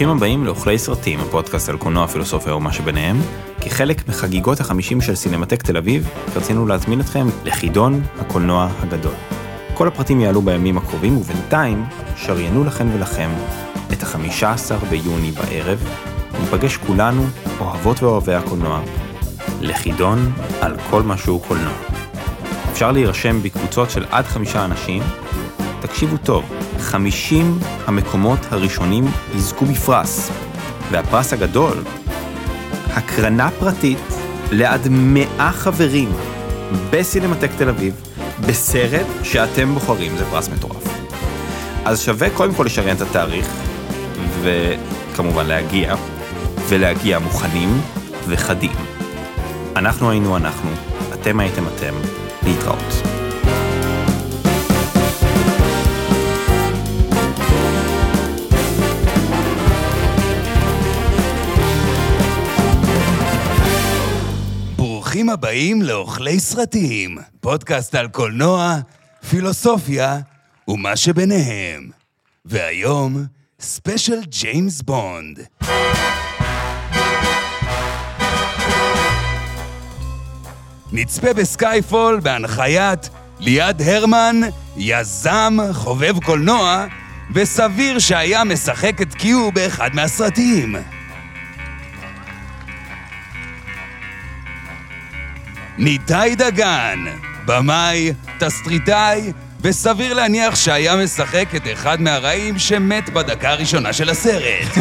ברוכים הבאים לאוכלי סרטים, הפודקאסט על קולנוע, פילוסופיה ומה שביניהם. כחלק מחגיגות החמישים של סינמטק תל אביב, רצינו להזמין אתכם לחידון הקולנוע הגדול. כל הפרטים יעלו בימים הקרובים, ובינתיים שריינו לכם ולכם את החמישה עשר ביוני בערב, ניפגש כולנו, אוהבות ואוהבי הקולנוע, לחידון על כל מה שהוא קולנוע. אפשר להירשם בקבוצות של עד חמישה אנשים. תקשיבו טוב, 50 המקומות הראשונים יזכו בפרס, והפרס הגדול, הקרנה פרטית לעד 100 חברים בסינמטק תל אביב, בסרט שאתם בוחרים, זה פרס מטורף. אז שווה קודם כל לשריין את התאריך, וכמובן להגיע, ולהגיע מוכנים וחדים. אנחנו היינו אנחנו, אתם הייתם אתם, להתראות. הבאים לאוכלי סרטים, פודקאסט על קולנוע, פילוסופיה ומה שביניהם. והיום, special ג'יימס בונד. נצפה בסקייפול בהנחיית ליעד הרמן, יזם, חובב קולנוע, וסביר שהיה משחק את קיו באחד מהסרטים. ניתאי דגן, במאי, תסטריטאי, וסביר להניח שהיה משחק את אחד מהרעים שמת בדקה הראשונה של הסרט.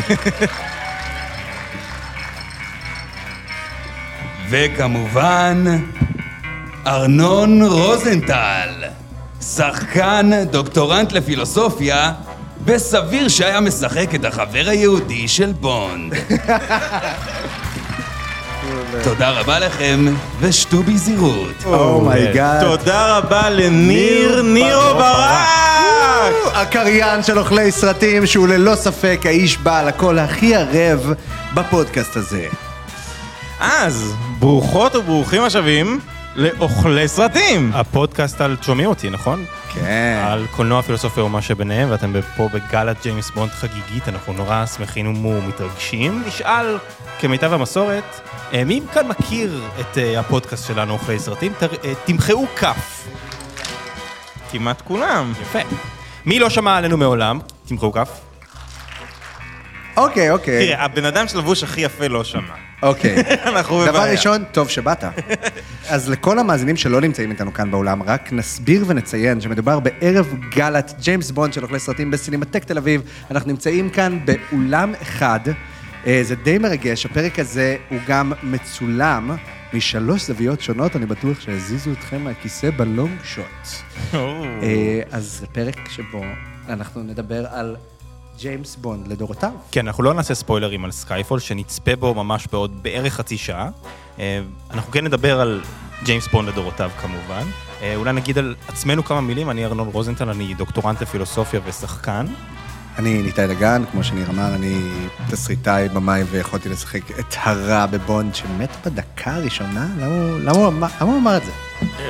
וכמובן, ארנון רוזנטל, שחקן, דוקטורנט לפילוסופיה, וסביר שהיה משחק את החבר היהודי של בונד. תודה רבה לכם, ושתו בזהירות. oh my god. תודה רבה לניר נירו ברק! הקריין של אוכלי סרטים, שהוא ללא ספק האיש בעל הקול הכי ערב בפודקאסט הזה. אז, ברוכות וברוכים השבים לאוכלי סרטים! הפודקאסט על שומעים אותי, נכון? כן. על קולנוע, פילוסופיה ומה שביניהם, ואתם פה בגלת ג'יימס בונד חגיגית, אנחנו נורא שמחים ומתרגשים. נשאל, כמיטב המסורת, אה, מי כאן מכיר את אה, הפודקאסט שלנו, אוכלי סרטים? אה, תמחאו כף. כמעט כולם. יפה. מי לא שמע עלינו מעולם? תמחאו כף. אוקיי, אוקיי. תראה, הבן אדם שלבוש הכי יפה לא שמע. אוקיי. אנחנו דבר בבעיה. ראשון, טוב שבאת. אז לכל המאזינים שלא נמצאים איתנו כאן באולם, רק נסביר ונציין שמדובר בערב גלת ג'יימס בונד של אוכלי סרטים בסינמטק תל אביב. אנחנו נמצאים כאן באולם אחד. אה, זה די מרגש, הפרק הזה הוא גם מצולם משלוש זוויות שונות, אני בטוח שהזיזו אתכם מהכיסא בלונג שוט. אה, אז זה פרק שבו אנחנו נדבר על ג'יימס בונד לדורותיו. כן, אנחנו לא נעשה ספוילרים על סקייפול, שנצפה בו ממש בעוד בערך חצי שעה. אה, אנחנו כן נדבר על ג'יימס בונד לדורותיו כמובן. אה, אולי נגיד על עצמנו כמה מילים, אני ארנון רוזנטל, אני דוקטורנט לפילוסופיה ושחקן. אני ניתאי דגן, כמו שניר אמר, אני תסריטאי, במאי, ויכולתי לשחק את הרע בבונד שמת בדקה הראשונה? למה הוא- למה הוא אמר- למה הוא אמר את זה?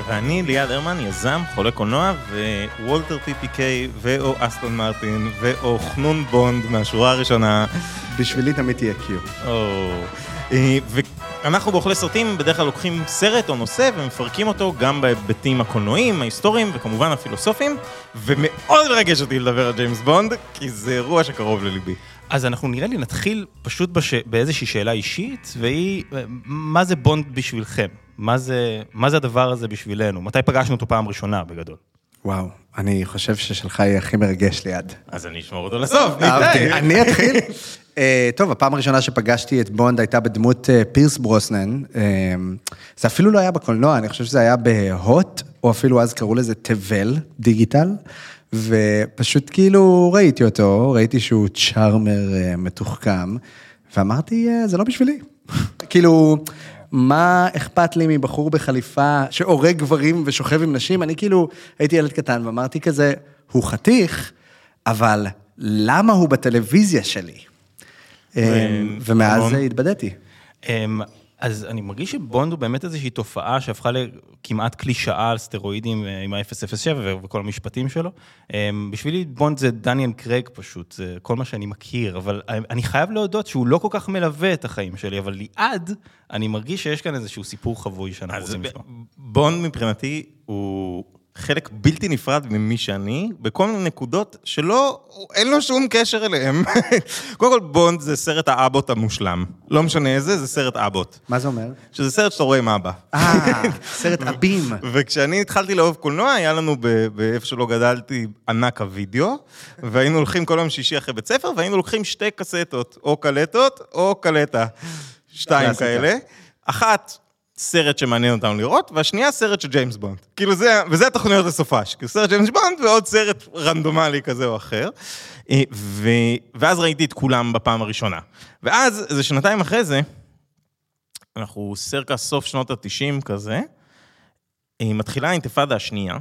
ואני ליעד הרמן, יזם, חולה קולנוע, ווולטר PPK, ואו אסטון מרטין, ואו חנון בונד מהשורה הראשונה. בשבילי תמיד תהיה Q. אה, ואנחנו באוכלי סרטים בדרך כלל לוקחים סרט או נושא ומפרקים אותו גם בהיבטים הקולנועיים, ההיסטוריים וכמובן הפילוסופיים, ומאוד מרגש אותי לדבר על ג'יימס בונד, כי זה אירוע שקרוב לליבי. אז אנחנו נראה לי נתחיל פשוט בש... באיזושהי שאלה אישית, והיא, אה, מה זה בונד בשבילכם? מה זה, מה זה הדבר הזה בשבילנו? מתי פגשנו אותו פעם ראשונה בגדול? וואו, אני חושב ששלך יהיה הכי מרגש ליד. אז אני אשמור אותו לסוף, אהבתי. אני אתחיל. אה, טוב, הפעם הראשונה שפגשתי את בונד הייתה בדמות אה, פירס ברוסנן. אה, זה אפילו לא היה בקולנוע, אני חושב שזה היה בהוט, או אפילו אז קראו לזה תבל דיגיטל. ופשוט כאילו ראיתי אותו, ראיתי שהוא צ'ארמר מתוחכם, ואמרתי, זה לא בשבילי. כאילו, מה אכפת לי מבחור בחליפה שהורג גברים ושוכב עם נשים? אני כאילו הייתי ילד קטן ואמרתי כזה, הוא חתיך, אבל למה הוא בטלוויזיה שלי? אה, ומאז. התבדיתי. אמ, אז אני מרגיש שבונד הוא באמת איזושהי תופעה שהפכה לכמעט קלישאה על סטרואידים אה, עם ה-007 וכל המשפטים שלו. אה, בשבילי בונד זה דניאל קרייג פשוט, זה כל מה שאני מכיר, אבל אני חייב להודות שהוא לא כל כך מלווה את החיים שלי, אבל ליעד, אני מרגיש שיש כאן איזשהו סיפור חבוי שאנחנו רוצים לשמוע. בונד מבחינתי הוא... חלק בלתי נפרד ממי שאני, בכל מיני נקודות שלא, אין לו שום קשר אליהם. קודם כל, בונד זה סרט האבוט המושלם. לא משנה איזה, זה סרט אבוט. מה זה אומר? שזה סרט שאתה רואה עם אבא. אה, סרט אבים. וכשאני התחלתי לאהוב קולנוע, היה לנו באיפה שלא גדלתי ענק הווידאו, והיינו הולכים כל יום שישי אחרי בית ספר, והיינו לוקחים שתי קסטות, או קלטות או קלטה. שתיים כאלה. אחת סרט שמעניין אותנו לראות, והשנייה סרט של ג'יימס בונד. כאילו זה, וזה התוכניות לסופש, כאילו סרט ג'יימס בונד ועוד סרט רנדומלי כזה או אחר. אה, ו, ואז ראיתי את כולם בפעם הראשונה. ואז, איזה שנתיים אחרי זה, אנחנו circa סוף שנות התשעים כזה, אה, מתחילה האינתיפאדה השנייה,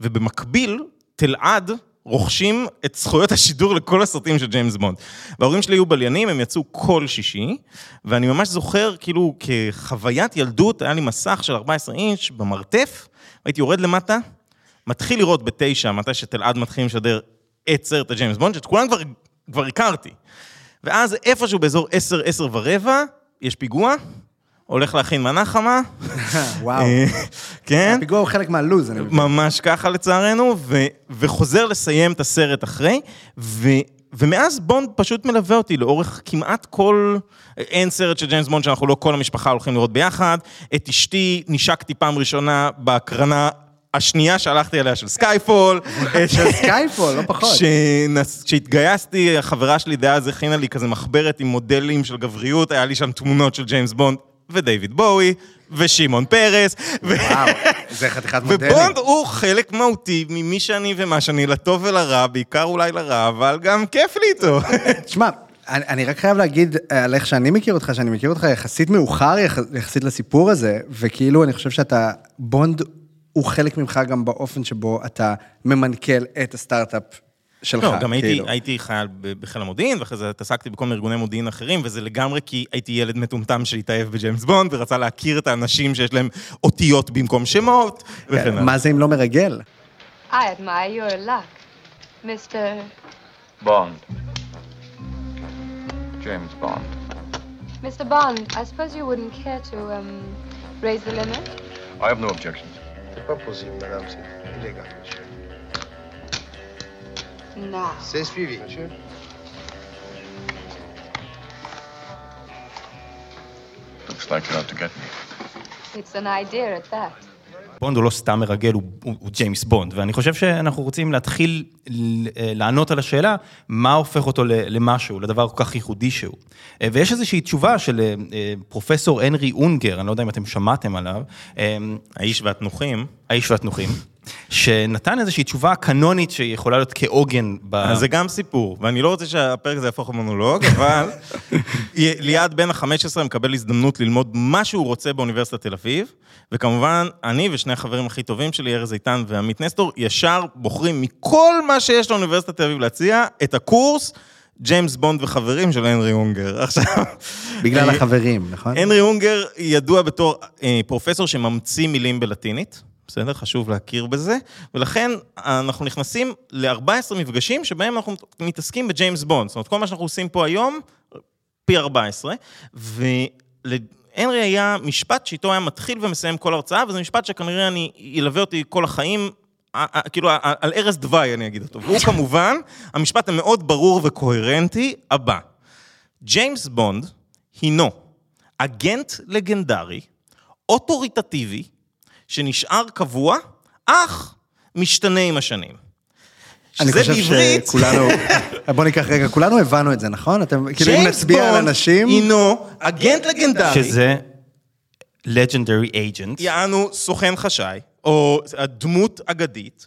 ובמקביל, תלעד רוכשים את זכויות השידור לכל הסרטים של ג'יימס בונד. וההורים שלי היו בליינים, הם יצאו כל שישי, ואני ממש זוכר, כאילו, כחוויית ילדות, היה לי מסך של 14 אינץ' במרתף, הייתי יורד למטה, מתחיל לראות בתשע, מתי שתלעד מתחילים לשדר את סרט הג'יימס בונד, שאת כולם כבר, כבר הכרתי. ואז איפשהו באזור 10, 10 ורבע, יש פיגוע, הולך להכין מנה חמה. וואו. אה, כן. הפיגוע הוא חלק מהלו"ז, אני מבין. ממש ככה לצערנו, ו- וחוזר לסיים את הסרט אחרי, ו- ומאז בונד פשוט מלווה אותי לאורך כמעט כל... אין סרט של ג'יימס בונד שאנחנו לא כל המשפחה הולכים לראות ביחד. את אשתי נשקתי פעם ראשונה בהקרנה השנייה שהלכתי עליה של סקייפול. של סקייפול, לא פחות. כשהתגייסתי, החברה שלי דאז הכינה לי כזה מחברת עם מודלים של גבריות, היה לי שם תמונות של ג'יימס בונד. ודייוויד בואי, ושמעון פרס. וואו, זה חתיכת מודלים. ובונד הוא חלק מהותי ממי שאני ומה שאני, לטוב ולרע, בעיקר אולי לרע, אבל גם כיף לי איתו. תשמע, אני, אני רק חייב להגיד על איך שאני מכיר אותך, שאני מכיר אותך יחסית מאוחר יחסית לסיפור הזה, וכאילו אני חושב שאתה, בונד הוא חלק ממך גם באופן שבו אתה ממנכ"ל את הסטארט-אפ שלך, לא, גם הייתי, כאילו. הייתי חייל בחיל המודיעין, ואחרי זה התעסקתי בכל מיני ארגוני מודיעין אחרים, וזה לגמרי כי הייתי ילד מטומטם שהתאהב בג'יימס בונד, ורצה להכיר את האנשים שיש להם אותיות במקום שמות, וכן הלאה. מה זה אם לא מרגל? I admire your luck, Mr. Bond. James Bond. Mr. Bond. I suppose you wouldn't care to um, raise the limit. I have no objections. C'est pas possible, madame, c'est illégal, monsieur. No. C'est suivi. Monsieur Looks like you're out to get me. It's an idea at that. בונד הוא לא סתם מרגל, הוא, הוא, הוא ג'יימס בונד, ואני חושב שאנחנו רוצים להתחיל אה, לענות על השאלה, מה הופך אותו למשהו, לדבר כל כך ייחודי שהוא. אה, ויש איזושהי תשובה של אה, פרופסור הנרי אונגר, אני לא יודע אם אתם שמעתם עליו, האיש והתנוחים. האיש והתנוחים, שנתן איזושהי תשובה קנונית שיכולה להיות כעוגן ב... אז זה גם סיפור, ואני לא רוצה שהפרק הזה יהפוך למונולוג, אבל ליעד בן ה-15 מקבל הזדמנות ללמוד מה שהוא רוצה באוניברסיטת תל אביב, וכמובן, אני ושני החברים הכי טובים שלי, ארז איתן ועמית נסטור, ישר בוחרים מכל מה שיש לאוניברסיטת תל אביב להציע, את הקורס ג'יימס בונד וחברים של הנרי אונגר. עכשיו... בגלל אה, החברים, נכון? הנרי אונגר ידוע בתור אה, פרופסור שממציא מילים בלטינית, בסדר? חשוב להכיר בזה, ולכן אנחנו נכנסים ל-14 מפגשים שבהם אנחנו מתעסקים בג'יימס בונד. זאת אומרת, כל מה שאנחנו עושים פה היום, פי 14, ולהנרי היה משפט שאיתו היה מתחיל ומסיים כל הרצאה, וזה משפט שכנראה אני, ילווה אותי כל החיים. א- א- כאילו, א- על ערש דווי אני אגיד אותו. והוא כמובן, המשפט המאוד ברור וקוהרנטי הבא. ג'יימס בונד הינו אגנט לגנדרי, אוטוריטטיבי, שנשאר קבוע, אך משתנה עם השנים. אני חושב בעברית, שכולנו, בוא ניקח רגע, כולנו הבנו את זה, נכון? אתם, כאילו אם נצביע על בונד אנשים, הינו אגנט לגנדרי, שזה legendary agent. יענו סוכן חשאי, או דמות אגדית,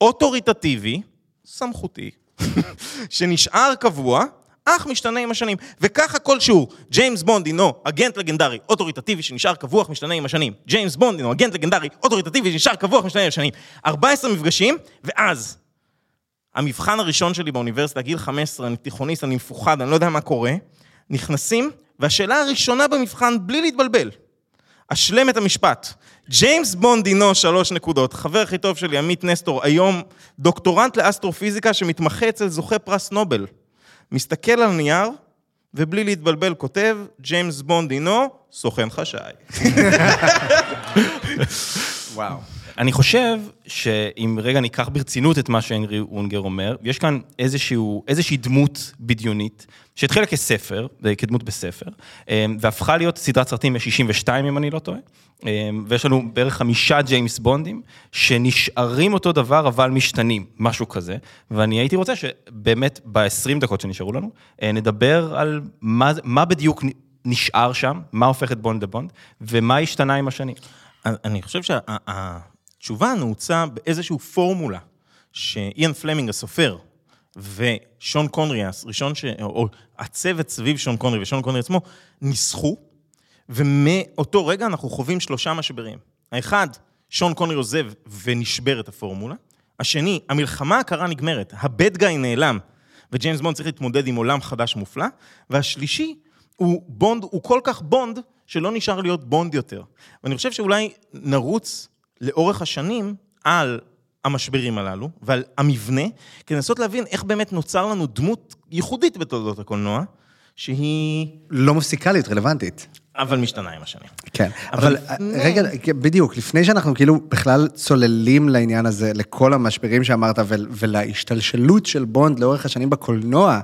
אוטוריטטיבי, סמכותי, שנשאר קבוע, אך משתנה עם השנים. וככה כל שיעור, ג'יימס בונד הינו אגנט לגנדרי, אוטוריטטיבי שנשאר קבוע, משתנה עם השנים. ג'יימס בונד הינו אגנט לגנדרי, אוטוריטטיבי שנשאר קבוע, משתנה עם השנים. 14 מפגשים, ואז המבחן הראשון שלי באוניברסיטה, גיל 15, אני תיכוניסט, אני מפוחד, אני לא יודע מה קורה, נכנסים והשאלה הראשונה במבחן, בלי להתבלבל, השלם את המשפט. ג'יימס בונד הינו שלוש נקודות, חבר הכי טוב שלי, עמית נסטור, היום דוקטורנט לאסטרופיזיקה שמתמחה אצל זוכה פרס נובל. מסתכל על נייר, ובלי להתבלבל כותב, ג'יימס בונד הינו, סוכן חשאי. וואו. אני חושב שאם רגע ניקח ברצינות את מה שהנרי אונגר אומר, יש כאן איזשהו, איזושהי דמות בדיונית, שהתחילה כספר, כדמות בספר, אה, והפכה להיות סדרת סרטים מ-62 אם אני לא טועה, אה, ויש לנו בערך חמישה ג'יימס בונדים, שנשארים אותו דבר אבל משתנים, משהו כזה, ואני הייתי רוצה שבאמת ב-20 דקות שנשארו לנו, אה, נדבר על מה, מה בדיוק נשאר שם, מה הופך את בונד לבונד, ומה השתנה עם השנים. אני חושב שהתשובה נעוצה באיזושהי פורמולה שאיאן פלמינג הסופר ושון קונרי, הראשון ש... או הצוות סביב שון קונרי ושון קונרי עצמו, ניסחו, ומאותו רגע אנחנו חווים שלושה משברים. האחד, שון קונרי עוזב ונשברת הפורמולה. השני, המלחמה הקרה נגמרת, הבד גאי נעלם, וג'יימס בונד צריך להתמודד עם עולם חדש מופלא. והשלישי, הוא בונד, הוא כל כך בונד, שלא נשאר להיות בונד יותר. ואני חושב שאולי נרוץ לאורך השנים על המשברים הללו ועל המבנה, כדי לנסות להבין איך באמת נוצר לנו דמות ייחודית בתולדות הקולנוע, שהיא... לא מפסיקה להיות רלוונטית. אבל משתנה עם השנים. כן, אבל, אבל רגע, בדיוק, לפני שאנחנו כאילו בכלל צוללים לעניין הזה, לכל המשברים שאמרת ולהשתלשלות של בונד לאורך השנים בקולנוע,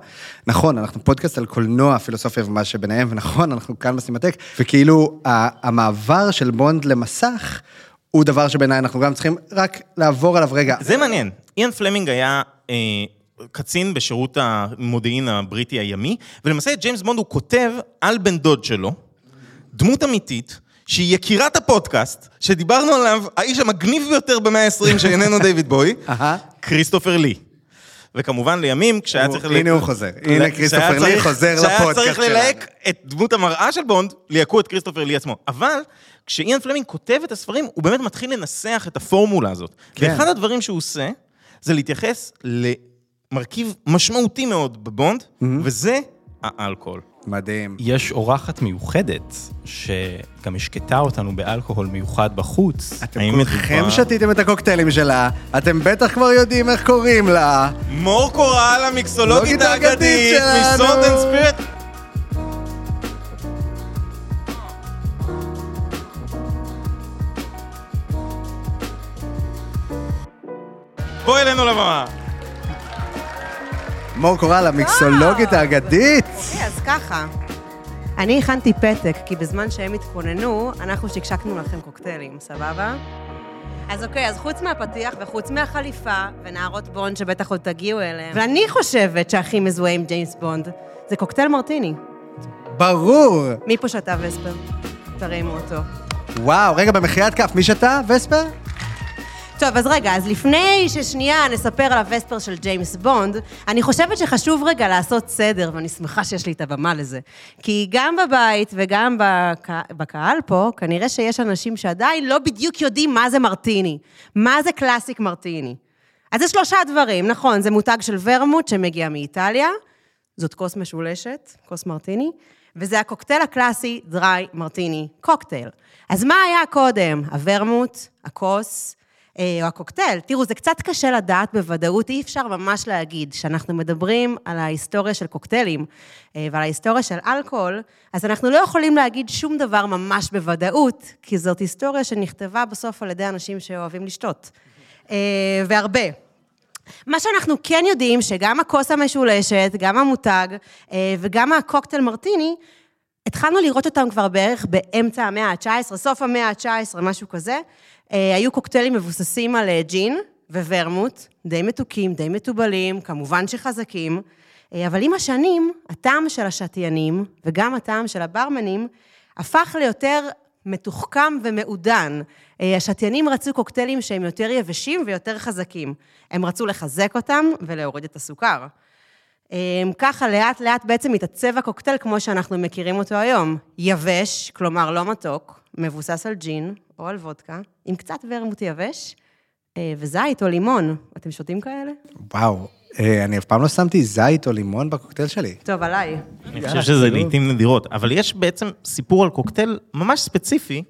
נכון, אנחנו פודקאסט על קולנוע, פילוסופיה ומה שביניהם, ונכון, אנחנו כאן בסינמטק, וכאילו המעבר של בונד למסך, הוא דבר שבעיניי אנחנו גם צריכים רק לעבור עליו רגע. זה מעניין. איאן פלמינג היה... אה, קצין בשירות המודיעין הבריטי הימי, ולמעשה את ג'יימס בונד הוא כותב על בן דוד שלו, דמות אמיתית, שהיא יקירת הפודקאסט, שדיברנו עליו, האיש המגניב ביותר במאה ה-20 שאיננו דיוויד בוי, כריסטופר לי. וכמובן לימים, כשהיה צריך... הנה הוא חוזר, הנה כריסטופר לי חוזר לפודקאסט שלנו. כשהיה צריך ללהק את דמות המראה של בונד, ליהקו את כריסטופר לי עצמו. אבל כשאיאן פלמינג כותב את הספרים, הוא באמת מתחיל לנסח את הפורמולה הזאת. כן. ואחד הדברים שהוא עושה, זה להתייחס למרכיב משמעותי מאוד בבונד, mm-hmm. וזה האלכוהול. מדהים. יש אורחת מיוחדת, שגם השקתה אותנו באלכוהול מיוחד בחוץ. אתם כולכם מדובר... שתיתם את הקוקטיילים שלה, אתם בטח כבר יודעים איך קוראים לה. מור קורל, המיקסולוגית האגדית, מסוד אנד ספירט. בואי אלינו לבמה. מור קורל, המיקסולוגית האגדית. אוקיי, אז ככה. אני הכנתי פתק, כי בזמן שהם התכוננו, אנחנו שקשקנו לכם קוקטיילים, סבבה? אז אוקיי, אז חוץ מהפתיח וחוץ מהחליפה ונערות בונד שבטח עוד תגיעו אליהם, ואני חושבת שהכי מזוהה עם ג'יימס בונד, זה קוקטייל מרטיני. ברור! מי פה שתה וספר? תרימו אותו. וואו, רגע, במחיאת כף, מי שתה וספר? טוב, אז רגע, אז לפני ששנייה נספר על הווספר של ג'יימס בונד, אני חושבת שחשוב רגע לעשות סדר, ואני שמחה שיש לי את הבמה לזה. כי גם בבית וגם בקה, בקהל פה, כנראה שיש אנשים שעדיין לא בדיוק יודעים מה זה מרטיני. מה זה קלאסיק מרטיני. אז זה שלושה דברים, נכון, זה מותג של ורמוט שמגיע מאיטליה, זאת כוס משולשת, כוס מרטיני, וזה הקוקטייל הקלאסי, דריי מרטיני קוקטייל. אז מה היה קודם? הוורמוט, הכוס, או הקוקטייל. תראו, זה קצת קשה לדעת בוודאות, אי אפשר ממש להגיד. כשאנחנו מדברים על ההיסטוריה של קוקטיילים אה, ועל ההיסטוריה של אלכוהול, אז אנחנו לא יכולים להגיד שום דבר ממש בוודאות, כי זאת היסטוריה שנכתבה בסוף על ידי אנשים שאוהבים לשתות. אה, והרבה. מה שאנחנו כן יודעים, שגם הכוס המשולשת, גם המותג וגם הקוקטייל מרטיני, התחלנו לראות אותם כבר בערך באמצע המאה ה-19, סוף המאה ה-19, משהו כזה. אה, היו קוקטיילים מבוססים על אה, ג'ין וורמוט, די מתוקים, די מתובלים, כמובן שחזקים, אה, אבל עם השנים, הטעם של השתיינים וגם הטעם של הברמנים הפך ליותר מתוחכם ומעודן. השתיינים רצו קוקטיילים שהם יותר יבשים ויותר חזקים. הם רצו לחזק אותם ולהוריד את הסוכר. ככה לאט לאט בעצם מתעצב הקוקטייל כמו שאנחנו מכירים אותו היום. יבש, כלומר לא מתוק, מבוסס על ג'ין או על וודקה, עם קצת ורמוט יבש, אה, וזית או לימון. אתם שותים כאלה? וואו, אה, אני אף פעם לא שמתי זית או לימון בקוקטייל שלי. טוב, עליי. אני חושב שזה לעיתים נדירות, אבל יש בעצם סיפור על קוקטייל ממש ספציפי,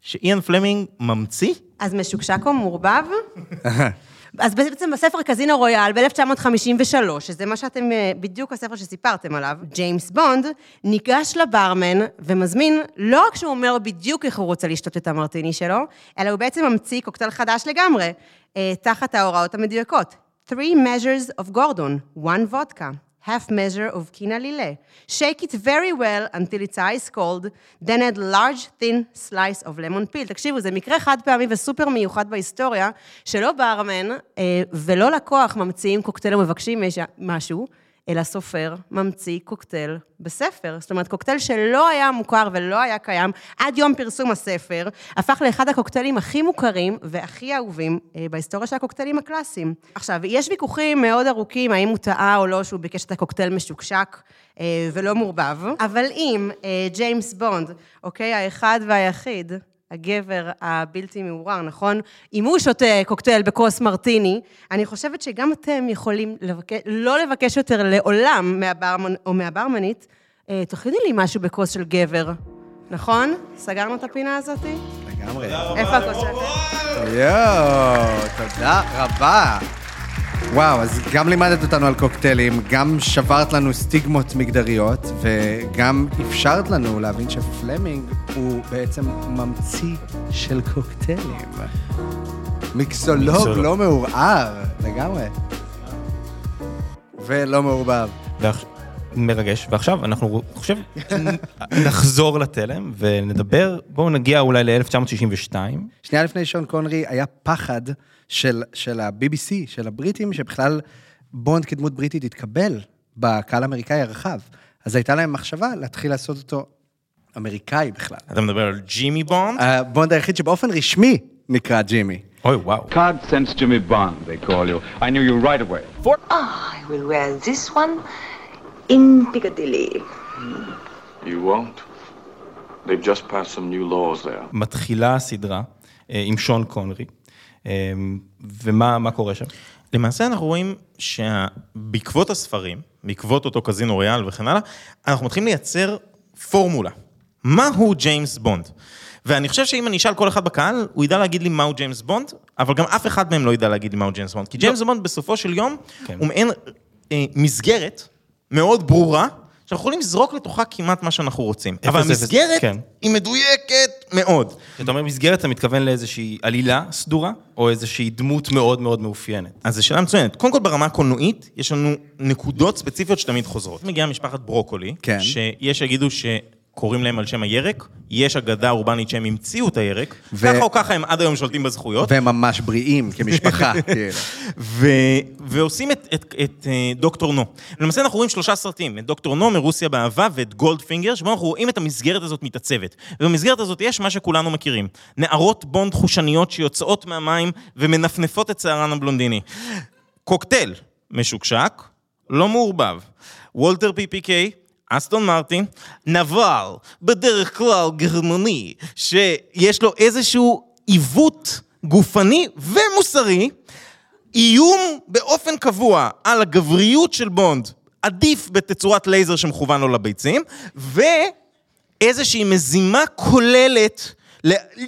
שאיאן פלמינג ממציא. אז משוקשק או מעורבב? אז בעצם בספר קזינו רויאל ב-1953, שזה מה שאתם, אה, בדיוק הספר שסיפרתם עליו, ג'יימס בונד ניגש לברמן ומזמין, לא רק שהוא אומר בדיוק איך הוא רוצה לשתות את המרטיני שלו, אלא הוא בעצם ממציא קוקטייל חדש לגמרי, אה, תחת ההוראות המדויקות. Three measures of Gordon, one vodka. Half measure of quina lile. Shake it very well until it's ice cold, then add large thin slice of lemon peel. תקשיבו, זה מקרה חד פעמי וסופר מיוחד בהיסטוריה, שלא ברמן אה, ולא לקוח ממציאים קוקטייל או מבקשים מש- משהו, אלא סופר ממציא קוקטייל בספר. זאת אומרת, קוקטייל שלא היה מוכר ולא היה קיים עד יום פרסום הספר, הפך לאחד הקוקטיילים הכי מוכרים והכי אהובים אה, בהיסטוריה של הקוקטיילים הקלאסיים. עכשיו, יש ויכוחים מאוד ארוכים האם הוא טעה או לא שהוא ביקש את הקוקטייל משוקשק אה, ולא מעורבב, אבל אם אה, ג'יימס בונד, אוקיי, האחד והיחיד, הגבר הבלתי מעורר, נכון? אם הוא שותה קוקטייל בכוס מרטיני, אני חושבת שגם אתם יכולים לבקש, לא לבקש יותר לעולם מהברמן או מהברמנית, אה, תכיני לי משהו בכוס של גבר, נכון? סגרנו את הפינה הזאתי? לגמרי. איפה הכוס שלכם? יואו, תודה רבה. וואו, אז גם לימדת אותנו על קוקטיילים, גם שברת לנו סטיגמות מגדריות, וגם אפשרת לנו להבין שפלמינג הוא בעצם ממציא של קוקטיילים. מיקסולוג. לא מעורער, לגמרי. ולא מעורבב. מרגש, ועכשיו אנחנו, חושב, נחזור לתלם ונדבר, בואו נגיע אולי ל-1962. שנייה לפני שון קונרי היה פחד של, של ה-BBC, של הבריטים, שבכלל בונד כדמות בריטית יתקבל בקהל האמריקאי הרחב. אז הייתה להם מחשבה להתחיל לעשות אותו אמריקאי בכלל. אתה מדבר על ג'ימי בונד? הבונד היחיד שבאופן רשמי נקרא ג'ימי. אוי, וואו. Card sense Jimmy Bond, they call you. I knew you right away. I will wear this one in Piccadilly. You won't. They've just passed some new laws there. מתחילה הסדרה אה, עם שון קונרי, אה, ומה מה קורה שם? למעשה אנחנו רואים שבעקבות הספרים, בעקבות אותו קזינו רויאל וכן הלאה, אנחנו מתחילים לייצר פורמולה. מהו ג'יימס בונד? ואני חושב שאם אני אשאל כל אחד בקהל, הוא ידע להגיד לי מהו ג'יימס בונד, אבל גם אף אחד מהם לא ידע להגיד לי מהו ג'יימס בונד. כי ג'יימס בונד בסופו של יום, כן. הוא מעין אה, מסגרת מאוד ברורה, שאנחנו יכולים לזרוק לתוכה כמעט מה שאנחנו רוצים. אבל המסגרת כן. היא מדויקת מאוד. כשאתה אומר מסגרת, אתה מתכוון לאיזושהי עלילה סדורה, או איזושהי דמות מאוד מאוד מאופיינת? אז זו שאלה מצוינת. קודם כל ברמה הקולנועית, יש לנו נקודות ספציפיות שתמיד חוזרות. מגיעה משפחת ברוקולי, כן. שיש שיגידו שקוראים להם על שם הירק, יש אגדה אורבנית שהם המציאו את הירק, ו- ככה או ככה הם עד היום שולטים בזכויות, והם ממש בריאים כמשפחה. כאילו. ו... ועושים את, את, את אה, דוקטור נו. למעשה אנחנו רואים שלושה סרטים, את דוקטור נו מרוסיה באהבה ואת גולדפינגר, שבו אנחנו רואים את המסגרת הזאת מתעצבת. ובמסגרת הזאת יש מה שכולנו מכירים, נערות בונד חושניות שיוצאות מהמים ומנפנפות את שערן הבלונדיני. קוקטייל משוקשק, לא מעורבב. וולטר PPK, אסטון מרטין, נבל, בדרך כלל גרמני, שיש לו איזשהו עיוות גופני ומוסרי, איום באופן קבוע על הגבריות של בונד, עדיף בתצורת לייזר שמכוון לו לביצים, ואיזושהי מזימה כוללת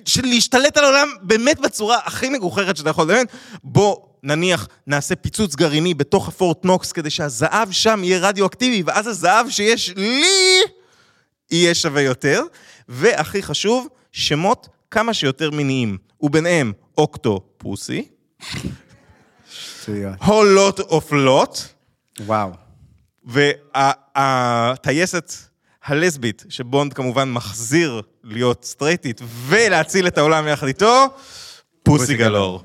של להשתלט על העולם באמת בצורה הכי מגוחכת שאתה יכול לדמיין. בוא נניח נעשה פיצוץ גרעיני בתוך הפורט נוקס כדי שהזהב שם יהיה רדיואקטיבי, ואז הזהב שיש לי יהיה שווה יותר. והכי חשוב, שמות כמה שיותר מיניים, וביניהם אוקטופוסי, שטויות. whole lot of lot, וואו. והטייסת הלסבית, שבונד כמובן מחזיר להיות סטרייטית ולהציל את העולם יחד איתו, פוסי גלור.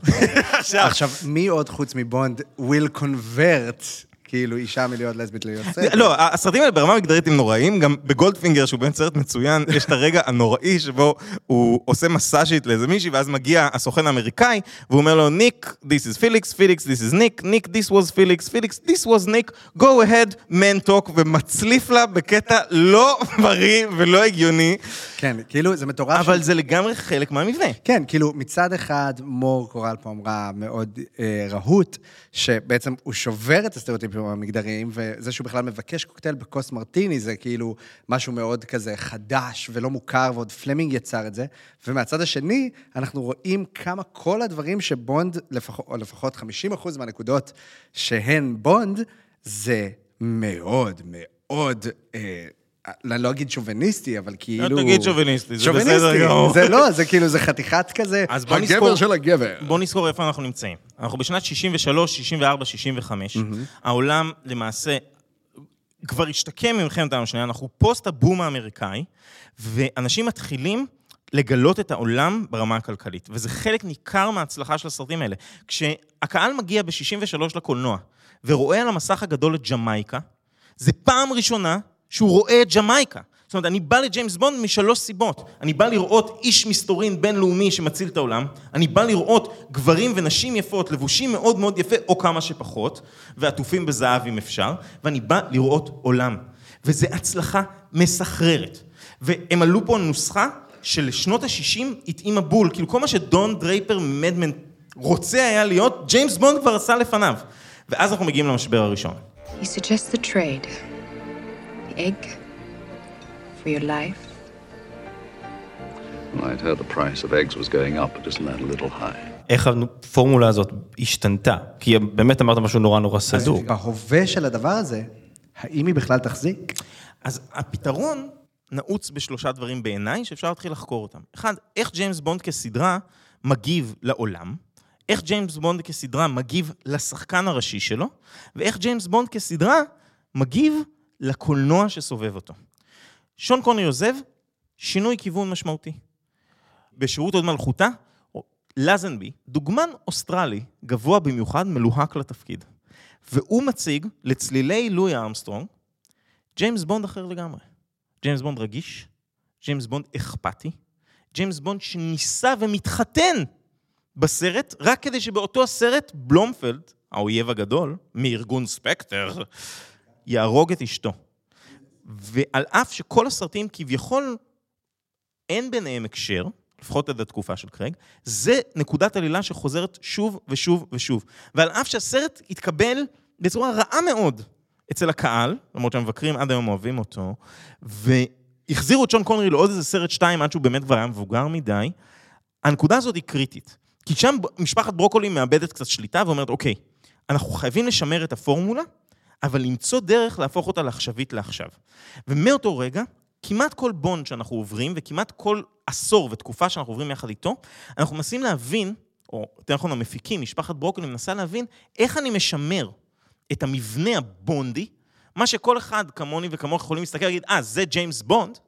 עכשיו, מי עוד חוץ מבונד will convert כאילו אישה מלהיות לסבית להיות סטרייט. לא, הסרטים האלה ברמה מגדרית הם נוראים, גם בגולדפינגר, שהוא באמת סרט מצוין, יש את הרגע הנוראי שבו הוא עושה מסאז' לאיזה מישהי, ואז מגיע הסוכן האמריקאי, והוא אומר לו, דינק, this is פיליקס, פיליקס, this is דינק, דינק, this was פיליקס, פיליקס, this was דינק, go ahead, man talk, ומצליף לה בקטע לא בריא ולא הגיוני, כן, כאילו, זה מטורף. אבל זה לגמרי חלק מהמבנה. כן, כאילו, מצד אחד, מור קורל פה אמרה מאוד אה, רהוט, שבעצם הוא שובר את הסטריאוטיפים המגדריים, וזה שהוא בכלל מבקש קוקטייל בכוס מרטיני, זה כאילו משהו מאוד כזה חדש ולא מוכר, ועוד פלמינג יצר את זה. ומהצד השני, אנחנו רואים כמה כל הדברים שבונד, או לפחות 50% מהנקודות שהן בונד, זה מאוד מאוד... אה, אני לא אגיד שוביניסטי, אבל כאילו... אל תגיד שוביניסטי, זה בסדר. גמור. זה לא, זה כאילו, זה חתיכת כזה, אז בוא הגבר נזכור- של הגבר. בוא נזכור איפה אנחנו נמצאים. אנחנו בשנת 63, 64, 65. העולם למעשה כבר השתקם ממלחמת העולם השנייה, אנחנו פוסט הבום האמריקאי, ואנשים מתחילים לגלות את העולם ברמה הכלכלית. וזה חלק ניכר מההצלחה של הסרטים האלה. כשהקהל מגיע ב-63 לקולנוע, ורואה על המסך הגדול את ג'מייקה, זה פעם ראשונה שהוא רואה את ג'מייקה. זאת אומרת, אני בא לג'יימס בונד משלוש סיבות. אני בא לראות איש מסתורין בינלאומי שמציל את העולם, אני בא לראות גברים ונשים יפות, לבושים מאוד מאוד יפה, או כמה שפחות, ועטופים בזהב אם אפשר, ואני בא לראות עולם. וזו הצלחה מסחררת. והם עלו פה נוסחה שלשנות ה-60 התאימה בול. כאילו, כל מה שדון דרייפר ממדמן רוצה היה להיות, ג'יימס בונד כבר עשה לפניו. ואז אנחנו מגיעים למשבר הראשון. He suggests the trade. Egg for your life. Well, I'd heard the price of eggs was going up, but isn't that a little high? איך הפורמולה הזאת השתנתה? כי באמת אמרת משהו נורא נורא סדור. בהווה של הדבר הזה, האם היא בכלל תחזיק? אז הפתרון נעוץ בשלושה דברים בעיניי, שאפשר להתחיל לחקור אותם. אחד, איך ג'יימס בונד כסדרה מגיב לעולם, איך ג'יימס בונד כסדרה מגיב לשחקן הראשי שלו, ואיך ג'יימס בונד כסדרה מגיב לקולנוע שסובב אותו. שון קונרי עוזב, שינוי כיוון משמעותי. בשירות עוד מלכותה, לזנבי, דוגמן אוסטרלי, גבוה במיוחד, מלוהק לתפקיד. והוא מציג לצלילי לואי ארמסטרונג ג'יימס בונד אחר לגמרי. ג'יימס בונד רגיש, ג'יימס בונד אכפתי, ג'יימס בונד שנישא ומתחתן בסרט, רק כדי שבאותו הסרט בלופלד, האויב הגדול, מארגון ספקטר, יהרוג את אשתו. ועל אף שכל הסרטים כביכול אין ביניהם הקשר, לפחות עד התקופה של קרייג, זה נקודת עלילה שחוזרת שוב ושוב ושוב. ועל אף שהסרט התקבל בצורה רעה מאוד אצל הקהל, למרות שהמבקרים עד היום אוהבים אותו, והחזירו את שון קונרי לעוד איזה סרט שתיים עד שהוא באמת כבר היה מבוגר מדי, הנקודה הזאת היא קריטית. כי שם משפחת ברוקולי מאבדת קצת שליטה ואומרת, אוקיי, אנחנו חייבים לשמר את הפורמולה, אבל למצוא דרך להפוך אותה לעכשווית לעכשיו. ומאותו רגע, כמעט כל בונד שאנחנו עוברים, וכמעט כל עשור ותקופה שאנחנו עוברים יחד איתו, אנחנו מנסים להבין, או יותר נכון המפיקים, משפחת ברוקולי מנסה להבין איך אני משמר את המבנה הבונדי, מה שכל אחד כמוני וכמוך יכולים להסתכל ולהגיד, אה, זה ג'יימס בונד,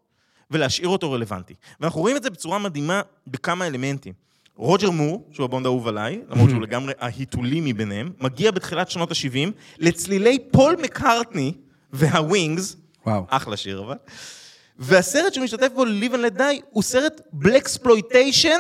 ולהשאיר אותו רלוונטי. ואנחנו רואים את זה בצורה מדהימה בכמה אלמנטים. רוג'ר מור, שהוא הבונד האהוב עליי, למרות שהוא לגמרי ההיתולי מביניהם, מגיע בתחילת שנות ה-70 לצלילי פול מקארטני וה Wings, וואו. אחלה שיר אבל, והסרט שהוא משתתף בו, Live and Let Die, הוא סרט blaxploitation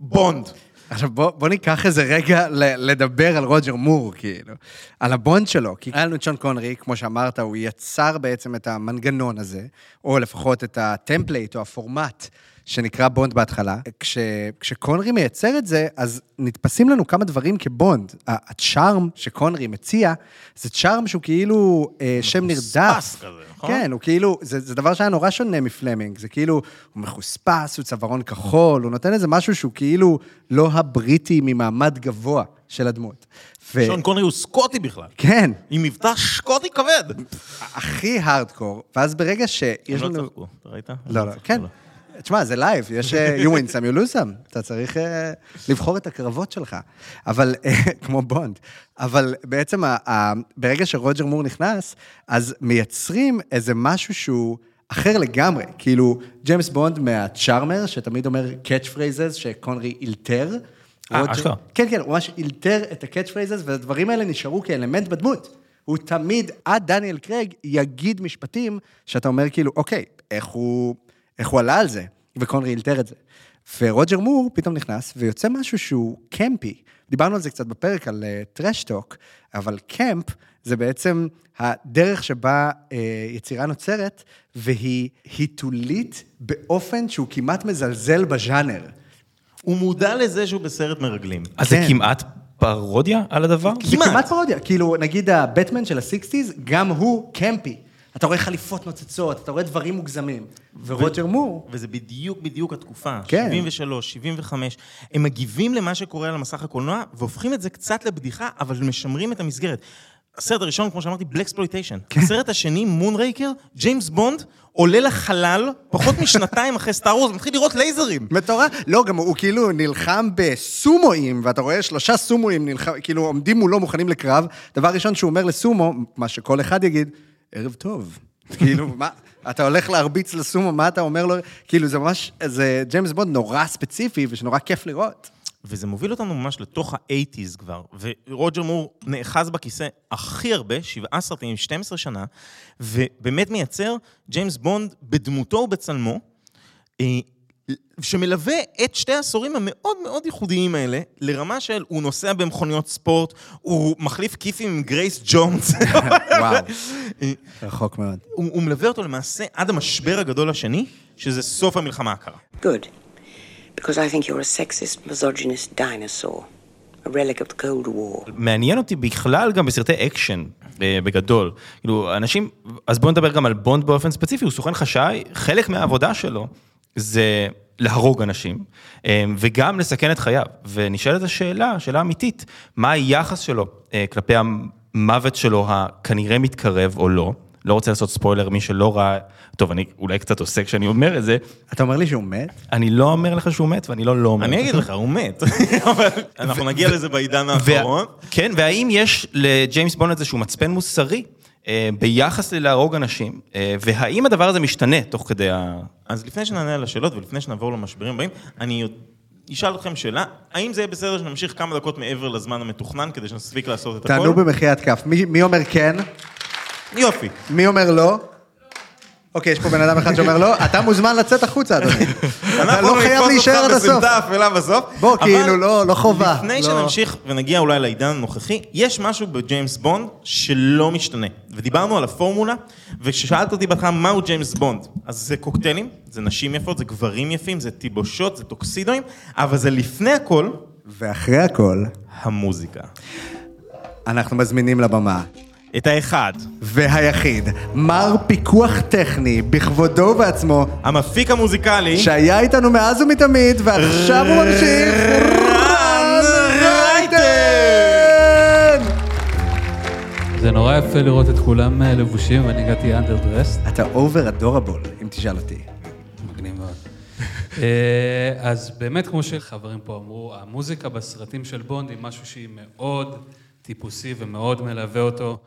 בונד. עכשיו בוא, בוא ניקח איזה רגע לדבר על רוג'ר מור, כאילו, על הבונד שלו, כי היה לנו את שון קונרי, כמו שאמרת, הוא יצר בעצם את המנגנון הזה, או לפחות את ה template או הפורמט שנקרא בונד בהתחלה. כש, כשקונרי מייצר את זה, אז נתפסים לנו כמה דברים כבונד. הצ'ארם שקונרי מציע, זה צ'ארם שהוא כאילו אה, שם נרדף. מחוספס כזה, נכון? כן, הוא כאילו, זה, זה דבר שהיה נורא שונה מפלמינג, זה כאילו, הוא מחוספס, הוא צווארון כחול, הוא נותן איזה משהו שהוא כאילו לא הבריטי ממעמד גבוה של הדמות. ו... שון קונרי הוא סקוטי בכלל. כן, עם מבטא סקוטי כבד. הכי הארדקור, ואז ברגע שיש הם לא לנו... צחקו, אתה ראית? לא, לא, כן. תשמע, זה live, יש אה, you win some, you lose some. אתה צריך אה, לבחור את הקרבות שלך. אבל, אה, כמו בונד. אבל בעצם, ברגע שרוג'ר מור נכנס, אז מייצרים איזה משהו שהוא אחר לגמרי. כאילו, ג'יימס בונד מה charmer, שתמיד אומר catch phrases שקונרי אילתר. אה, אשכרה. כן, כן, הוא ממש אילתר את ה catch phrases, והדברים האלה נשארו כאלמנט בדמות. הוא תמיד, עד דניאל קרייג, יגיד משפטים שאתה אומר כאילו, אוקיי, איך הוא, איך הוא עלה על זה? וקונרי אילתר את זה. ורוג'ר מור פתאום נכנס, ויוצא משהו שהוא קמפי. דיברנו על זה קצת בפרק, על טרשטוק, אבל קמפ זה בעצם הדרך שבה אה, יצירה נוצרת, והיא היתולית באופן שהוא כמעט מזלזל בז'אנר. הוא מודע לזה שהוא בסרט מרגלים. אז זה כן. כמעט פרודיה על הדבר? זה כמעט פרודיה. כאילו, נגיד הבטמן של ה sixties, גם הוא קמפי. אתה רואה חליפות נוצצות, אתה רואה דברים מוגזמים. ורוג'ר מור, וזה בדיוק בדיוק התקופה, כן. 73, 75. הם מגיבים למה שקורה על המסך הקולנוע, והופכים את זה קצת לבדיחה, אבל משמרים את המסגרת. הסרט הראשון, כמו שאמרתי, blaxploitation. כן. הסרט השני, מונרייקר, ג'יימס בונד עולה לחלל, פחות משנתיים אחרי סטאר וורס, מתחיל לראות לייזרים. מטורף. לא, גם הוא, הוא כאילו נלחם בסומואים, ואתה רואה שלושה סומואים נלחם, כאילו עומדים מולו מוכנים לקרב. דבר ראשון שהוא אומר לסומו, מה שכל אחד יגיד, ערב טוב. כאילו, מה, אתה הולך להרביץ לסומו, מה אתה אומר לו? כאילו, זה ממש, זה ג'יימס בונד נורא ספציפי, ושנורא כיף לראות. וזה מוביל אותנו ממש לתוך ה-80's כבר, ורוג'ר מור נאחז בכיסא הכי הרבה, שבעה סרטים, 12 שנה, ובאמת מייצר ג'יימס בונד בדמותו ובצלמו, אה, שמלווה את שתי העשורים המאוד מאוד ייחודיים האלה, לרמה של הוא נוסע במכוניות ספורט, הוא מחליף כיפים עם גרייס ג'ונס. וואו, רחוק מאוד. הוא, הוא מלווה אותו למעשה עד המשבר הגדול השני, שזה סוף המלחמה הקרה. Good. Because I think you're a sexist, misogynist dinosaur. A relic of the Cold War. מעניין אותי בכלל גם בסרטי אקשן, אה, בגדול. כאילו, אנשים, אז בואו נדבר גם על בונד באופן ספציפי, הוא סוכן חשאי, חלק מהעבודה שלו זה להרוג אנשים, אה, וגם לסכן את חייו. ונשאלת השאלה, שאלה אמיתית, מה היחס שלו אה, כלפי המוות שלו הכנראה מתקרב או לא? לא רוצה לעשות ספוילר, מי שלא ראה, טוב, אני אולי קצת עושה כשאני אומר את זה. אתה אומר לי שהוא מת? אני לא אומר לך שהוא מת, ואני לא לא אומר. אני אגיד לך, הוא מת. אנחנו נגיע לזה בעידן האחרון. כן, והאם יש לג'יימס בונד איזשהו מצפן מוסרי ביחס ללהרוג אנשים, אה, והאם הדבר הזה משתנה תוך כדי ה... אז לפני שנענה על השאלות ולפני שנעבור למשברים הבאים, אני אשאל אתכם שאלה, האם זה יהיה בסדר שנמשיך כמה דקות מעבר לזמן המתוכנן כדי שנספיק לעשות את הכל? תענו במחיית כף. מי, מי אומר כן? יופי. מי אומר לא? אוקיי, יש פה בן אדם אחד שאומר לא, אתה מוזמן לצאת החוצה, אדוני. אתה אנחנו לא חייב נתפוס להישאר עד אותך הסוף. בסמטה אפלה בסוף. בוא, כאילו, לא- לא חובה. לפני לא. שנמשיך ונגיע אולי לעידן הנוכחי, יש משהו בג'יימס בונד שלא משתנה. ודיברנו על הפורמולה, וכששאלת אותי בהתחלה מהו ג'יימס בונד, אז זה קוקטיילים, זה נשים יפות, זה גברים יפים, זה תלבושות, זה טוקסידואים, אבל זה לפני הכל ואחרי הכל, המוזיקה. אנחנו מזמינים לבמה. את האחד. והיחיד, מר פיקוח טכני, בכבודו ובעצמו, המפיק המוזיקלי, שהיה איתנו מאז ומתמיד, ועכשיו הוא ממשיך, רן רייטן! זה נורא יפה לראות את כולם אה, לבושים, ואני הגעתי underdressed. אתה over adorable, אם תשאל אותי. מגניב מאוד. אה, אז באמת, כמו שחברים פה אמרו, המוזיקה בסרטים של בונד היא משהו שהיא מאוד טיפוסי ומאוד מלווה אותו.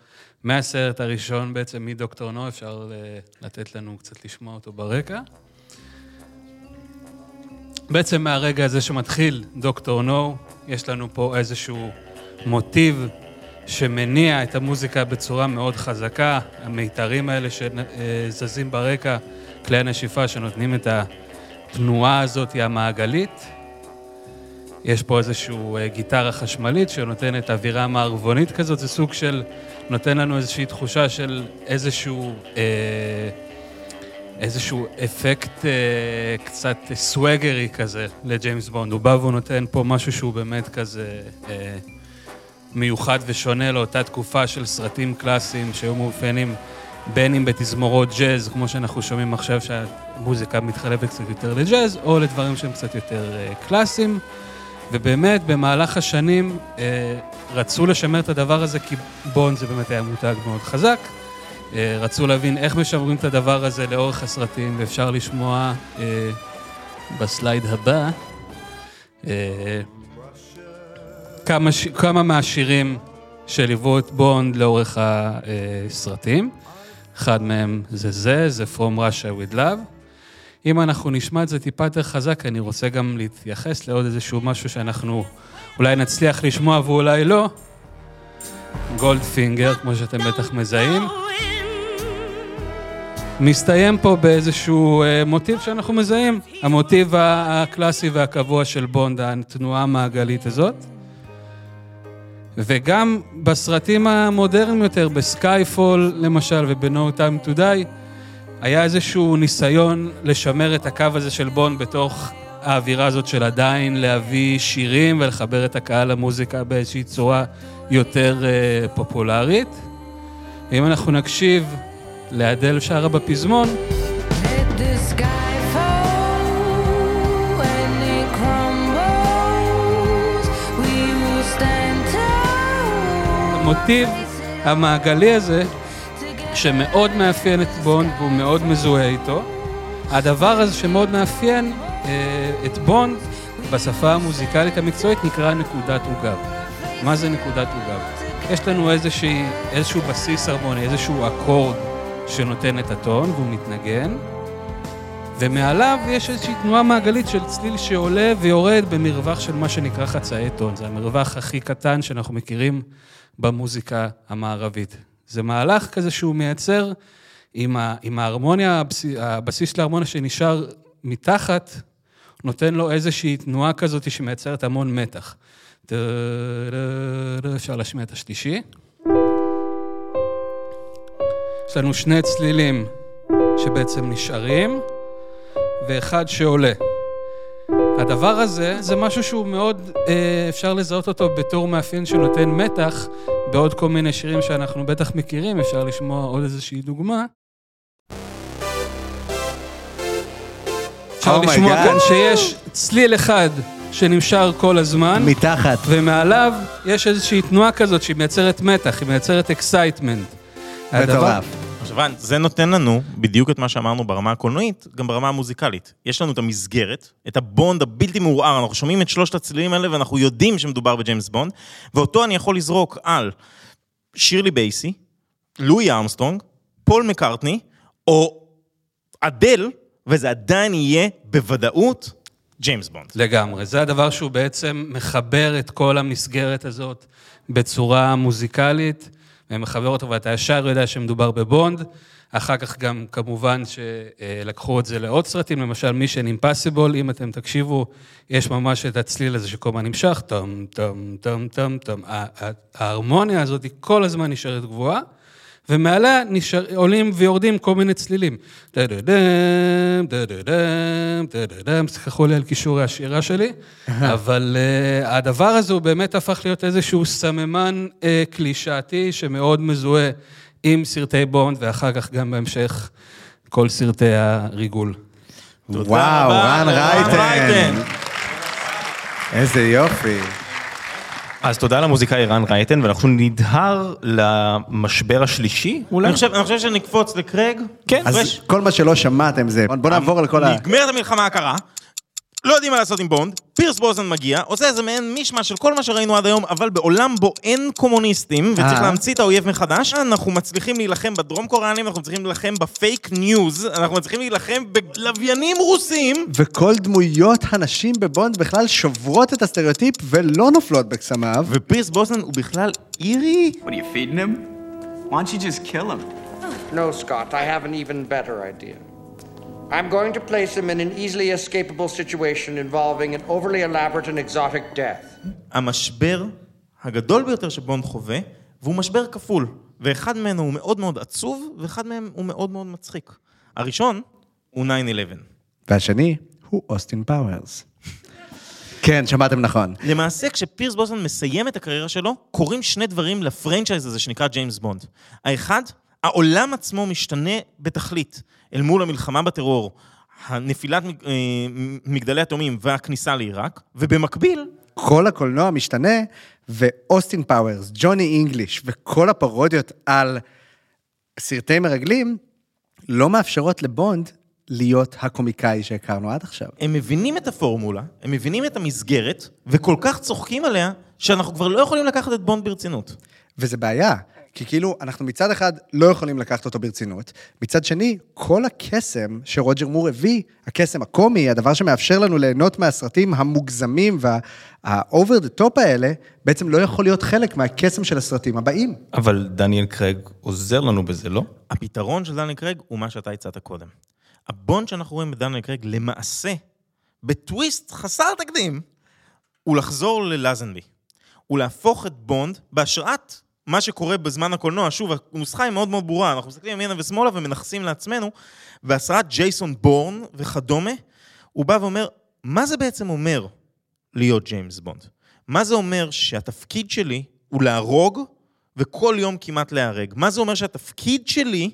מהסרט הראשון בעצם, מדוקטור נו, אפשר אה, לתת לנו קצת לשמוע אותו ברקע. בעצם מהרגע הזה שמתחיל דוקטור נו, יש לנו פה איזשהו מוטיב שמניע את המוזיקה בצורה מאוד חזקה, המיתרים האלה שזזים ברקע, כלי הנשיפה שנותנים את התנועה הזאת המעגלית. יש פה איזשהו אה, גיטרה חשמלית שנותנת אווירה מערבונית כזאת, זה סוג של, נותן לנו איזושהי תחושה של איזשהו, אה, איזשהו אפקט אה, קצת סווגרי כזה לג'יימס בונד. הוא בא והוא נותן פה משהו שהוא באמת כזה אה, מיוחד ושונה לאותה תקופה של סרטים קלאסיים שהיו מאופיינים בין אם בתזמורות ג'אז, כמו שאנחנו שומעים עכשיו שהמוזיקה מתחלפת קצת יותר לג'אז, או לדברים שהם קצת יותר אה, קלאסיים. ובאמת, במהלך השנים אה, רצו לשמר את הדבר הזה, כי בונד זה באמת היה מותג מאוד חזק. אה, רצו להבין איך משמרים את הדבר הזה לאורך הסרטים, ואפשר לשמוע אה, בסלייד הבא אה, כמה, ש... כמה מהשירים שליוו את בונד לאורך הסרטים. אחד מהם זה זה, זה From Russia with Love. אם אנחנו נשמע את זה טיפה יותר חזק, אני רוצה גם להתייחס לעוד איזשהו משהו שאנחנו אולי נצליח לשמוע ואולי לא. גולדפינגר, כמו שאתם בטח מזהים. מסתיים פה באיזשהו אה, מוטיב שאנחנו מזהים, המוטיב הקלאסי והקבוע של בונד, התנועה המעגלית הזאת. וגם בסרטים המודרניים יותר, בסקייפול למשל וב-No Time to Die, היה איזשהו ניסיון לשמר את הקו הזה של בונד בתוך האווירה הזאת של עדיין להביא שירים ולחבר את הקהל למוזיקה באיזושהי צורה יותר אה, פופולרית. אם אנחנו נקשיב לאדל שרה בפזמון, המוטיב המעגלי הזה, שמאוד מאפיין את בונד והוא מאוד מזוהה איתו, הדבר הזה שמאוד מאפיין אה, את בונד בשפה המוזיקלית המקצועית נקרא נקודת עוגב. מה זה נקודת עוגב? יש לנו איזושהי, איזשהו בסיס הרמוני, איזשהו אקורד שנותן את הטון והוא מתנגן, ומעליו יש איזושהי תנועה מעגלית של צליל שעולה ויורד במרווח של מה שנקרא חצאי טון. זה המרווח הכי קטן שאנחנו מכירים במוזיקה המערבית. זה מהלך כזה שהוא מייצר עם, ה, עם ההרמוניה, הבסיס, ההרמוניה שנשאר מתחת, נותן לו איזושהי תנועה כזאת שמייצרת המון מתח. אפשר להשמיע את השלישי. יש לנו שני צלילים שבעצם נשארים, ואחד שעולה. הדבר הזה, זה משהו שהוא מאוד, אה, אפשר לזהות אותו בתור מאפיין שנותן מתח בעוד כל מיני שירים שאנחנו בטח מכירים, אפשר לשמוע עוד איזושהי דוגמה. אפשר Oh לשמוע. כאן שיש צליל אחד שנמשך כל הזמן. מתחת. ומעליו יש איזושהי תנועה כזאת שהיא מייצרת מתח, היא מייצרת excitement. מטורף. רן, זה נותן לנו בדיוק את מה שאמרנו ברמה הקולנועית, גם ברמה המוזיקלית. יש לנו את המסגרת, את הבונד הבלתי מעורער, אנחנו שומעים את שלושת הצלילים האלה ואנחנו יודעים שמדובר בג'יימס בונד, ואותו אני יכול לזרוק על שירלי בייסי, לואי ארמסטרונג, פול מקארטני, או אדל, וזה עדיין יהיה בוודאות ג'יימס בונד. לגמרי. זה הדבר שהוא בעצם מחבר את כל המסגרת הזאת בצורה מוזיקלית, ומחבר אותו, ואתה ישר יודע שמדובר בבונד. אחר כך גם, כמובן, שלקחו את זה לעוד סרטים, למשל Mission Impossible, אם אתם תקשיבו, יש ממש את הצליל הזה שכל הזמן נמשך, טם, טם, טם, טם, ה- ההרמוניה הזאת כל הזמן נשארת גבוהה. ומעליה נשאר, עולים ויורדים כל מיני צלילים. דה-דה-דם, דה-דה-דם, דה-דה-דם, סלחו לי על כישורי השירה שלי, אבל אה, הדבר הזה הוא באמת הפך להיות איזשהו סממן אה, קלישאתי שמאוד מזוהה עם סרטי בונד, ואחר כך גם בהמשך כל סרטי הריגול. וואו, רן רייטן. איזה יופי. אז תודה למוזיקאי רן רייטן, ואנחנו נדהר למשבר השלישי, אולי? אני חושב, אני חושב שנקפוץ לקרייג. כן. אז כל מה שלא שמעתם זה, בוא נעבור על כל ה... נגמרת המלחמה הקרה, לא יודעים מה לעשות עם בונד, פירס ברוסנן מגיע, עושה איזה מעין מישמש של כל מה שראינו עד היום, אבל בעולם בו אין קומוניסטים, וצריך אה. להמציא את האויב מחדש, אנחנו מצליחים להילחם בדרום קוריאנים, אנחנו מצליחים להילחם בפייק ניוז, אנחנו מצליחים להילחם בלוויינים רוסים. וכל דמויות הנשים בבונד בכלל שוברות את הסטריאוטיפ ולא נופלות בקסמיו. ופירס בוזן הוא בכלל אירי? What are you feeding him? Why don't you just kill him? No, Scott, I have an even better idea. I'm going to place him in an easily escapable situation involving an overly elaborate and exotic death. המשבר הגדול ביותר שבונד חווה, והוא משבר כפול. ואחד ממנו הוא מאוד מאוד עצוב, ואחד מהם הוא מאוד מאוד מצחיק. הראשון הוא 9-11. והשני הוא אוסטין פאוורס. כן, שמעתם נכון. למעשה, כשפירס בוסמן מסיים את הקריירה שלו, קורים שני דברים לפרנצ'ייז הזה שנקרא ג'יימס בונד. האחד, העולם עצמו משתנה בתכלית אל מול המלחמה בטרור, הנפילת מג- אה, מגדלי התאומים והכניסה לעיראק, ובמקביל, כל הקולנוע משתנה, ואוסטין פאוורס, ג'וני אינגליש וכל הפרודיות על סרטי מרגלים לא מאפשרות לבונד להיות הקומיקאי שהכרנו עד עכשיו. הם מבינים את הפורמולה, הם מבינים את המסגרת, וכל כך צוחקים עליה, שאנחנו כבר לא יכולים לקחת את בונד ברצינות. וזה בעיה, כי כאילו, אנחנו מצד אחד לא יכולים לקחת אותו ברצינות, מצד שני, כל הקסם שרוג'ר מור הביא, הקסם הקומי, הדבר שמאפשר לנו ליהנות מהסרטים המוגזמים וה-over the top האלה, בעצם לא יכול להיות חלק מהקסם של הסרטים הבאים. אבל דניאל קרג עוזר לנו בזה, לא? הפתרון של דניאל קרג הוא מה שאתה הצעת קודם. הבונד שאנחנו רואים בדניאל קרג, למעשה, בטוויסט חסר תקדים, הוא לחזור ללזנבי. הוא להפוך את בונד בהשראת מה שקורה בזמן הקולנוע. שוב, הנוסחה היא מאוד מאוד ברורה, אנחנו מסתכלים ימינה ושמאלה ומנכסים לעצמנו, בהשראת ג'ייסון בורן וכדומה, הוא בא ואומר, מה זה בעצם אומר להיות ג'יימס בונד? מה זה אומר שהתפקיד שלי הוא להרוג וכל יום כמעט להיהרג? מה זה אומר שהתפקיד שלי...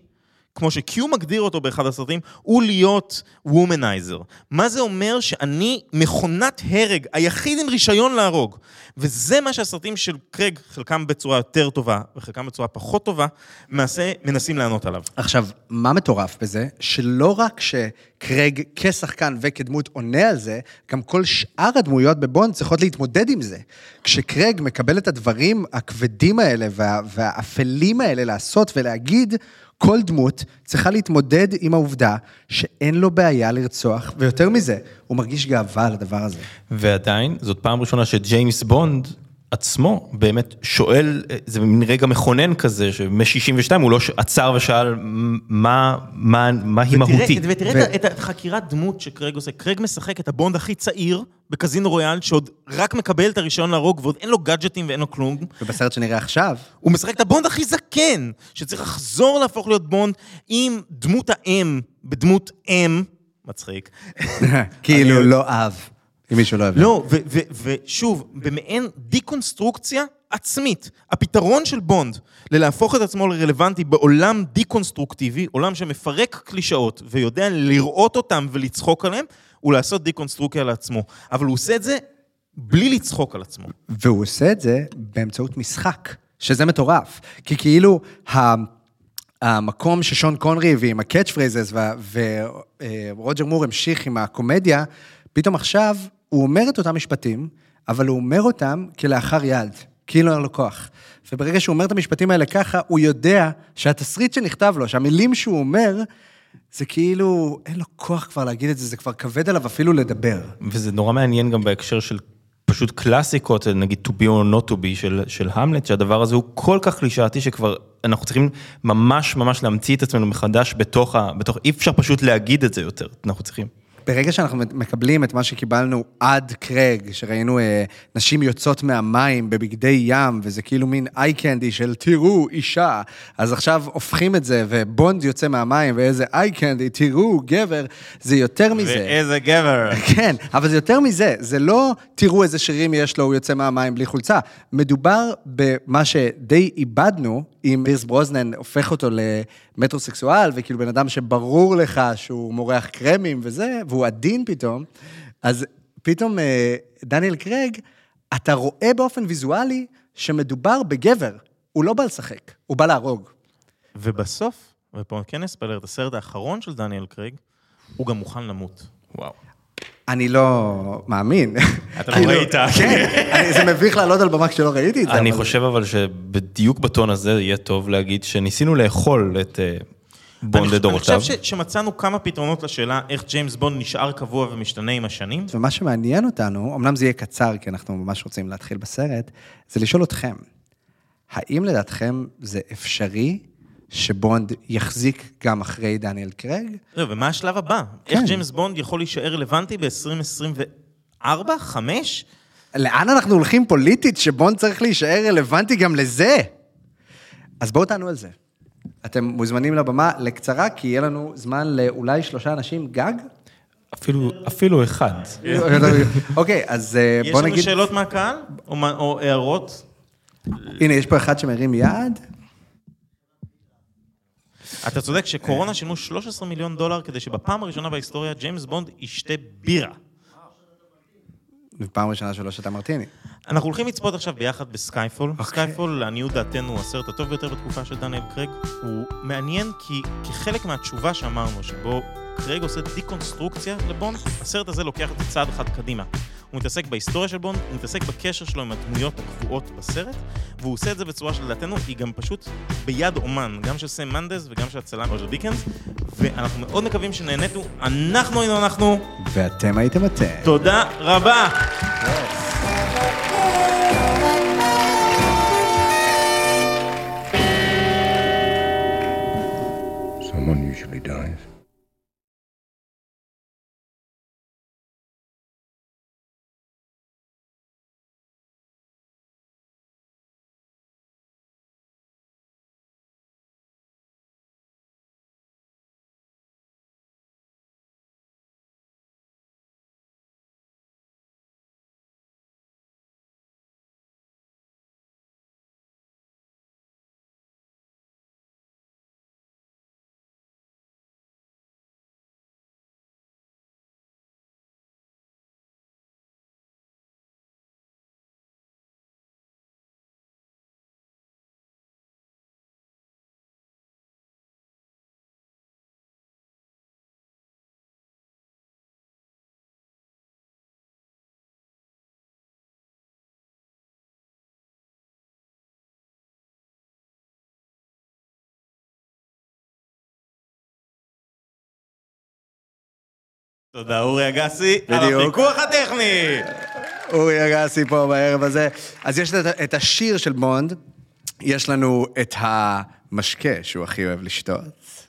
כמו ש-Q מגדיר אותו באחד הסרטים, הוא להיות womanizer. מה זה אומר שאני מכונת הרג, היחיד עם רישיון להרוג. וזה מה שהסרטים של קרג, חלקם בצורה יותר טובה וחלקם בצורה פחות טובה, מעשה, מנסים לענות עליו. עכשיו, מה מטורף בזה? שלא רק שקרג כשחקן וכדמות עונה על זה, גם כל שאר הדמויות בבונד צריכות להתמודד עם זה. כשקרג מקבל את הדברים הכבדים האלה וה, והאפלים האלה לעשות ולהגיד, כל דמות צריכה להתמודד עם העובדה שאין לו בעיה לרצוח, ויותר מזה, הוא מרגיש גאווה על הדבר הזה. ועדיין, זאת פעם ראשונה שג'יימס בונד עצמו באמת שואל, זה מין רגע מכונן כזה, שמ-62 הוא לא עצר ושאל מה, מה, מה היא מהותי. ותראה ו... את החקירת דמות שקרג עושה. קרג משחק את הבונד הכי צעיר בקזינו רויאל, שעוד רק מקבל את הרישיון להרוג, ועוד אין לו גאדג'טים ואין לו כלום. ובסרט שנראה עכשיו... הוא משחק את הבונד הכי זקן, שצריך לחזור להפוך להיות בונד עם דמות האם, בדמות אם, מצחיק. כאילו לא אב. אם מישהו לא הבין. לא, ושוב, במעין דיקונסטרוקציה עצמית. הפתרון של בונד ללהפוך את עצמו לרלוונטי בעולם דיקונסטרוקטיבי, עולם שמפרק קלישאות ויודע לראות אותם ולצחוק עליהם, הוא לעשות דיקונסטרוקציה לעצמו. אבל הוא עושה את זה בלי לצחוק על עצמו. והוא עושה את זה באמצעות משחק, שזה מטורף. כי כאילו, המקום ששון קונרי הביא עם ה catch phrases ורוג'ר מור המשיך עם הקומדיה, פתאום עכשיו הוא אומר את אותם משפטים, אבל הוא אומר אותם כלאחר יד, כאילו אין לו כוח. וברגע שהוא אומר את המשפטים האלה ככה, הוא יודע שהתסריט שנכתב לו, שהמילים שהוא אומר, זה כאילו, אין לו כוח כבר להגיד את זה, זה כבר כבד עליו אפילו לדבר. וזה נורא מעניין גם בהקשר של פשוט קלאסיקות, נגיד to be or not to be של, של המלט, שהדבר הזה הוא כל כך קלישאתי שכבר אנחנו צריכים ממש ממש להמציא את עצמנו מחדש בתוך ה... בתוך, אי אפשר פשוט להגיד את זה יותר, אנחנו צריכים. ברגע שאנחנו מקבלים את מה שקיבלנו עד קרג, שראינו אה, נשים יוצאות מהמים בבגדי ים, וזה כאילו מין איי קנדי של תראו, אישה, אז עכשיו הופכים את זה, ובונד יוצא מהמים, ואיזה איי קנדי, תראו, גבר, זה יותר מזה. ואיזה גבר. כן, אבל זה יותר מזה, זה לא תראו איזה שירים יש לו, הוא יוצא מהמים בלי חולצה. מדובר במה שדי איבדנו, אם פירס ברוזנן הופך אותו למטרוסקסואל, וכאילו בן אדם שברור לך שהוא מורח קרמים וזה, והוא עדין פתאום, אז פתאום אה, דניאל קרג, אתה רואה באופן ויזואלי שמדובר בגבר, הוא לא בא לשחק, הוא בא להרוג. ובסוף, ופה כן נספלר את הסרט האחרון של דניאל קרג, הוא גם מוכן למות. וואו. אני לא מאמין. אתה לא ראית. כן, זה מביך לעלות על במה כשלא ראיתי את זה. אני חושב אבל שבדיוק בטון הזה יהיה טוב להגיד שניסינו לאכול את אה, בונד לדורותיו. אני חושב שמצאנו כמה פתרונות לשאלה איך ג'יימס בונד נשאר קבוע ומשתנה עם השנים. ומה שמעניין אותנו, אמנם זה יהיה קצר, כי אנחנו ממש רוצים להתחיל בסרט, זה לשאול אתכם, האם לדעתכם זה אפשרי שבונד יחזיק גם אחרי דניאל קרג? לא, ומה השלב הבא? כן. איך ג'יימס בונד יכול להישאר רלוונטי ב-2024? 5? לאן אנחנו הולכים פוליטית שבונד צריך להישאר רלוונטי גם לזה? אז בואו תענו על זה. אתם מוזמנים לבמה לקצרה, כי יהיה לנו זמן לאולי שלושה אנשים גג? אפילו, אפילו אחד. אוקיי, אז אה, בוא נגיד... יש לנו שאלות מהקהל? או, או הערות? הנה, יש פה אחד שמרים יד. אתה צודק שקורונה שילמו 13 מיליון דולר כדי שבפעם הראשונה בהיסטוריה ג'יימס בונד ישתה בירה. פעם ראשונה שלא שתה מרטיני. אנחנו הולכים לצפות עכשיו ביחד בסקייפול. Okay. סקייפול, לעניות דעתנו, הוא הסרט הטוב ביותר בתקופה של דניאל קרג. הוא מעניין כי כחלק מהתשובה שאמרנו, שבו קרג עושה דיקונסטרוקציה לבונד, הסרט הזה לוקח את זה צעד אחד קדימה. הוא מתעסק בהיסטוריה של בונד, הוא מתעסק בקשר שלו עם הדמויות הקבועות בסרט, והוא עושה את זה בצורה שלדעתנו היא גם פשוט ביד אומן, גם של סם מנדס וגם של הצלם רוג'ר דיקנס, ואנחנו מאוד מקווים שנהניתו, אנחנו היינו אנחנו, ואתם הייתם אתם. תודה רבה! Someone usually dies. תודה אורי אגסי, על. הפיקוח הטכני! אורי אגסי פה בערב הזה. אז יש את השיר של בונד, יש לנו את המשקה שהוא הכי אוהב לשתות.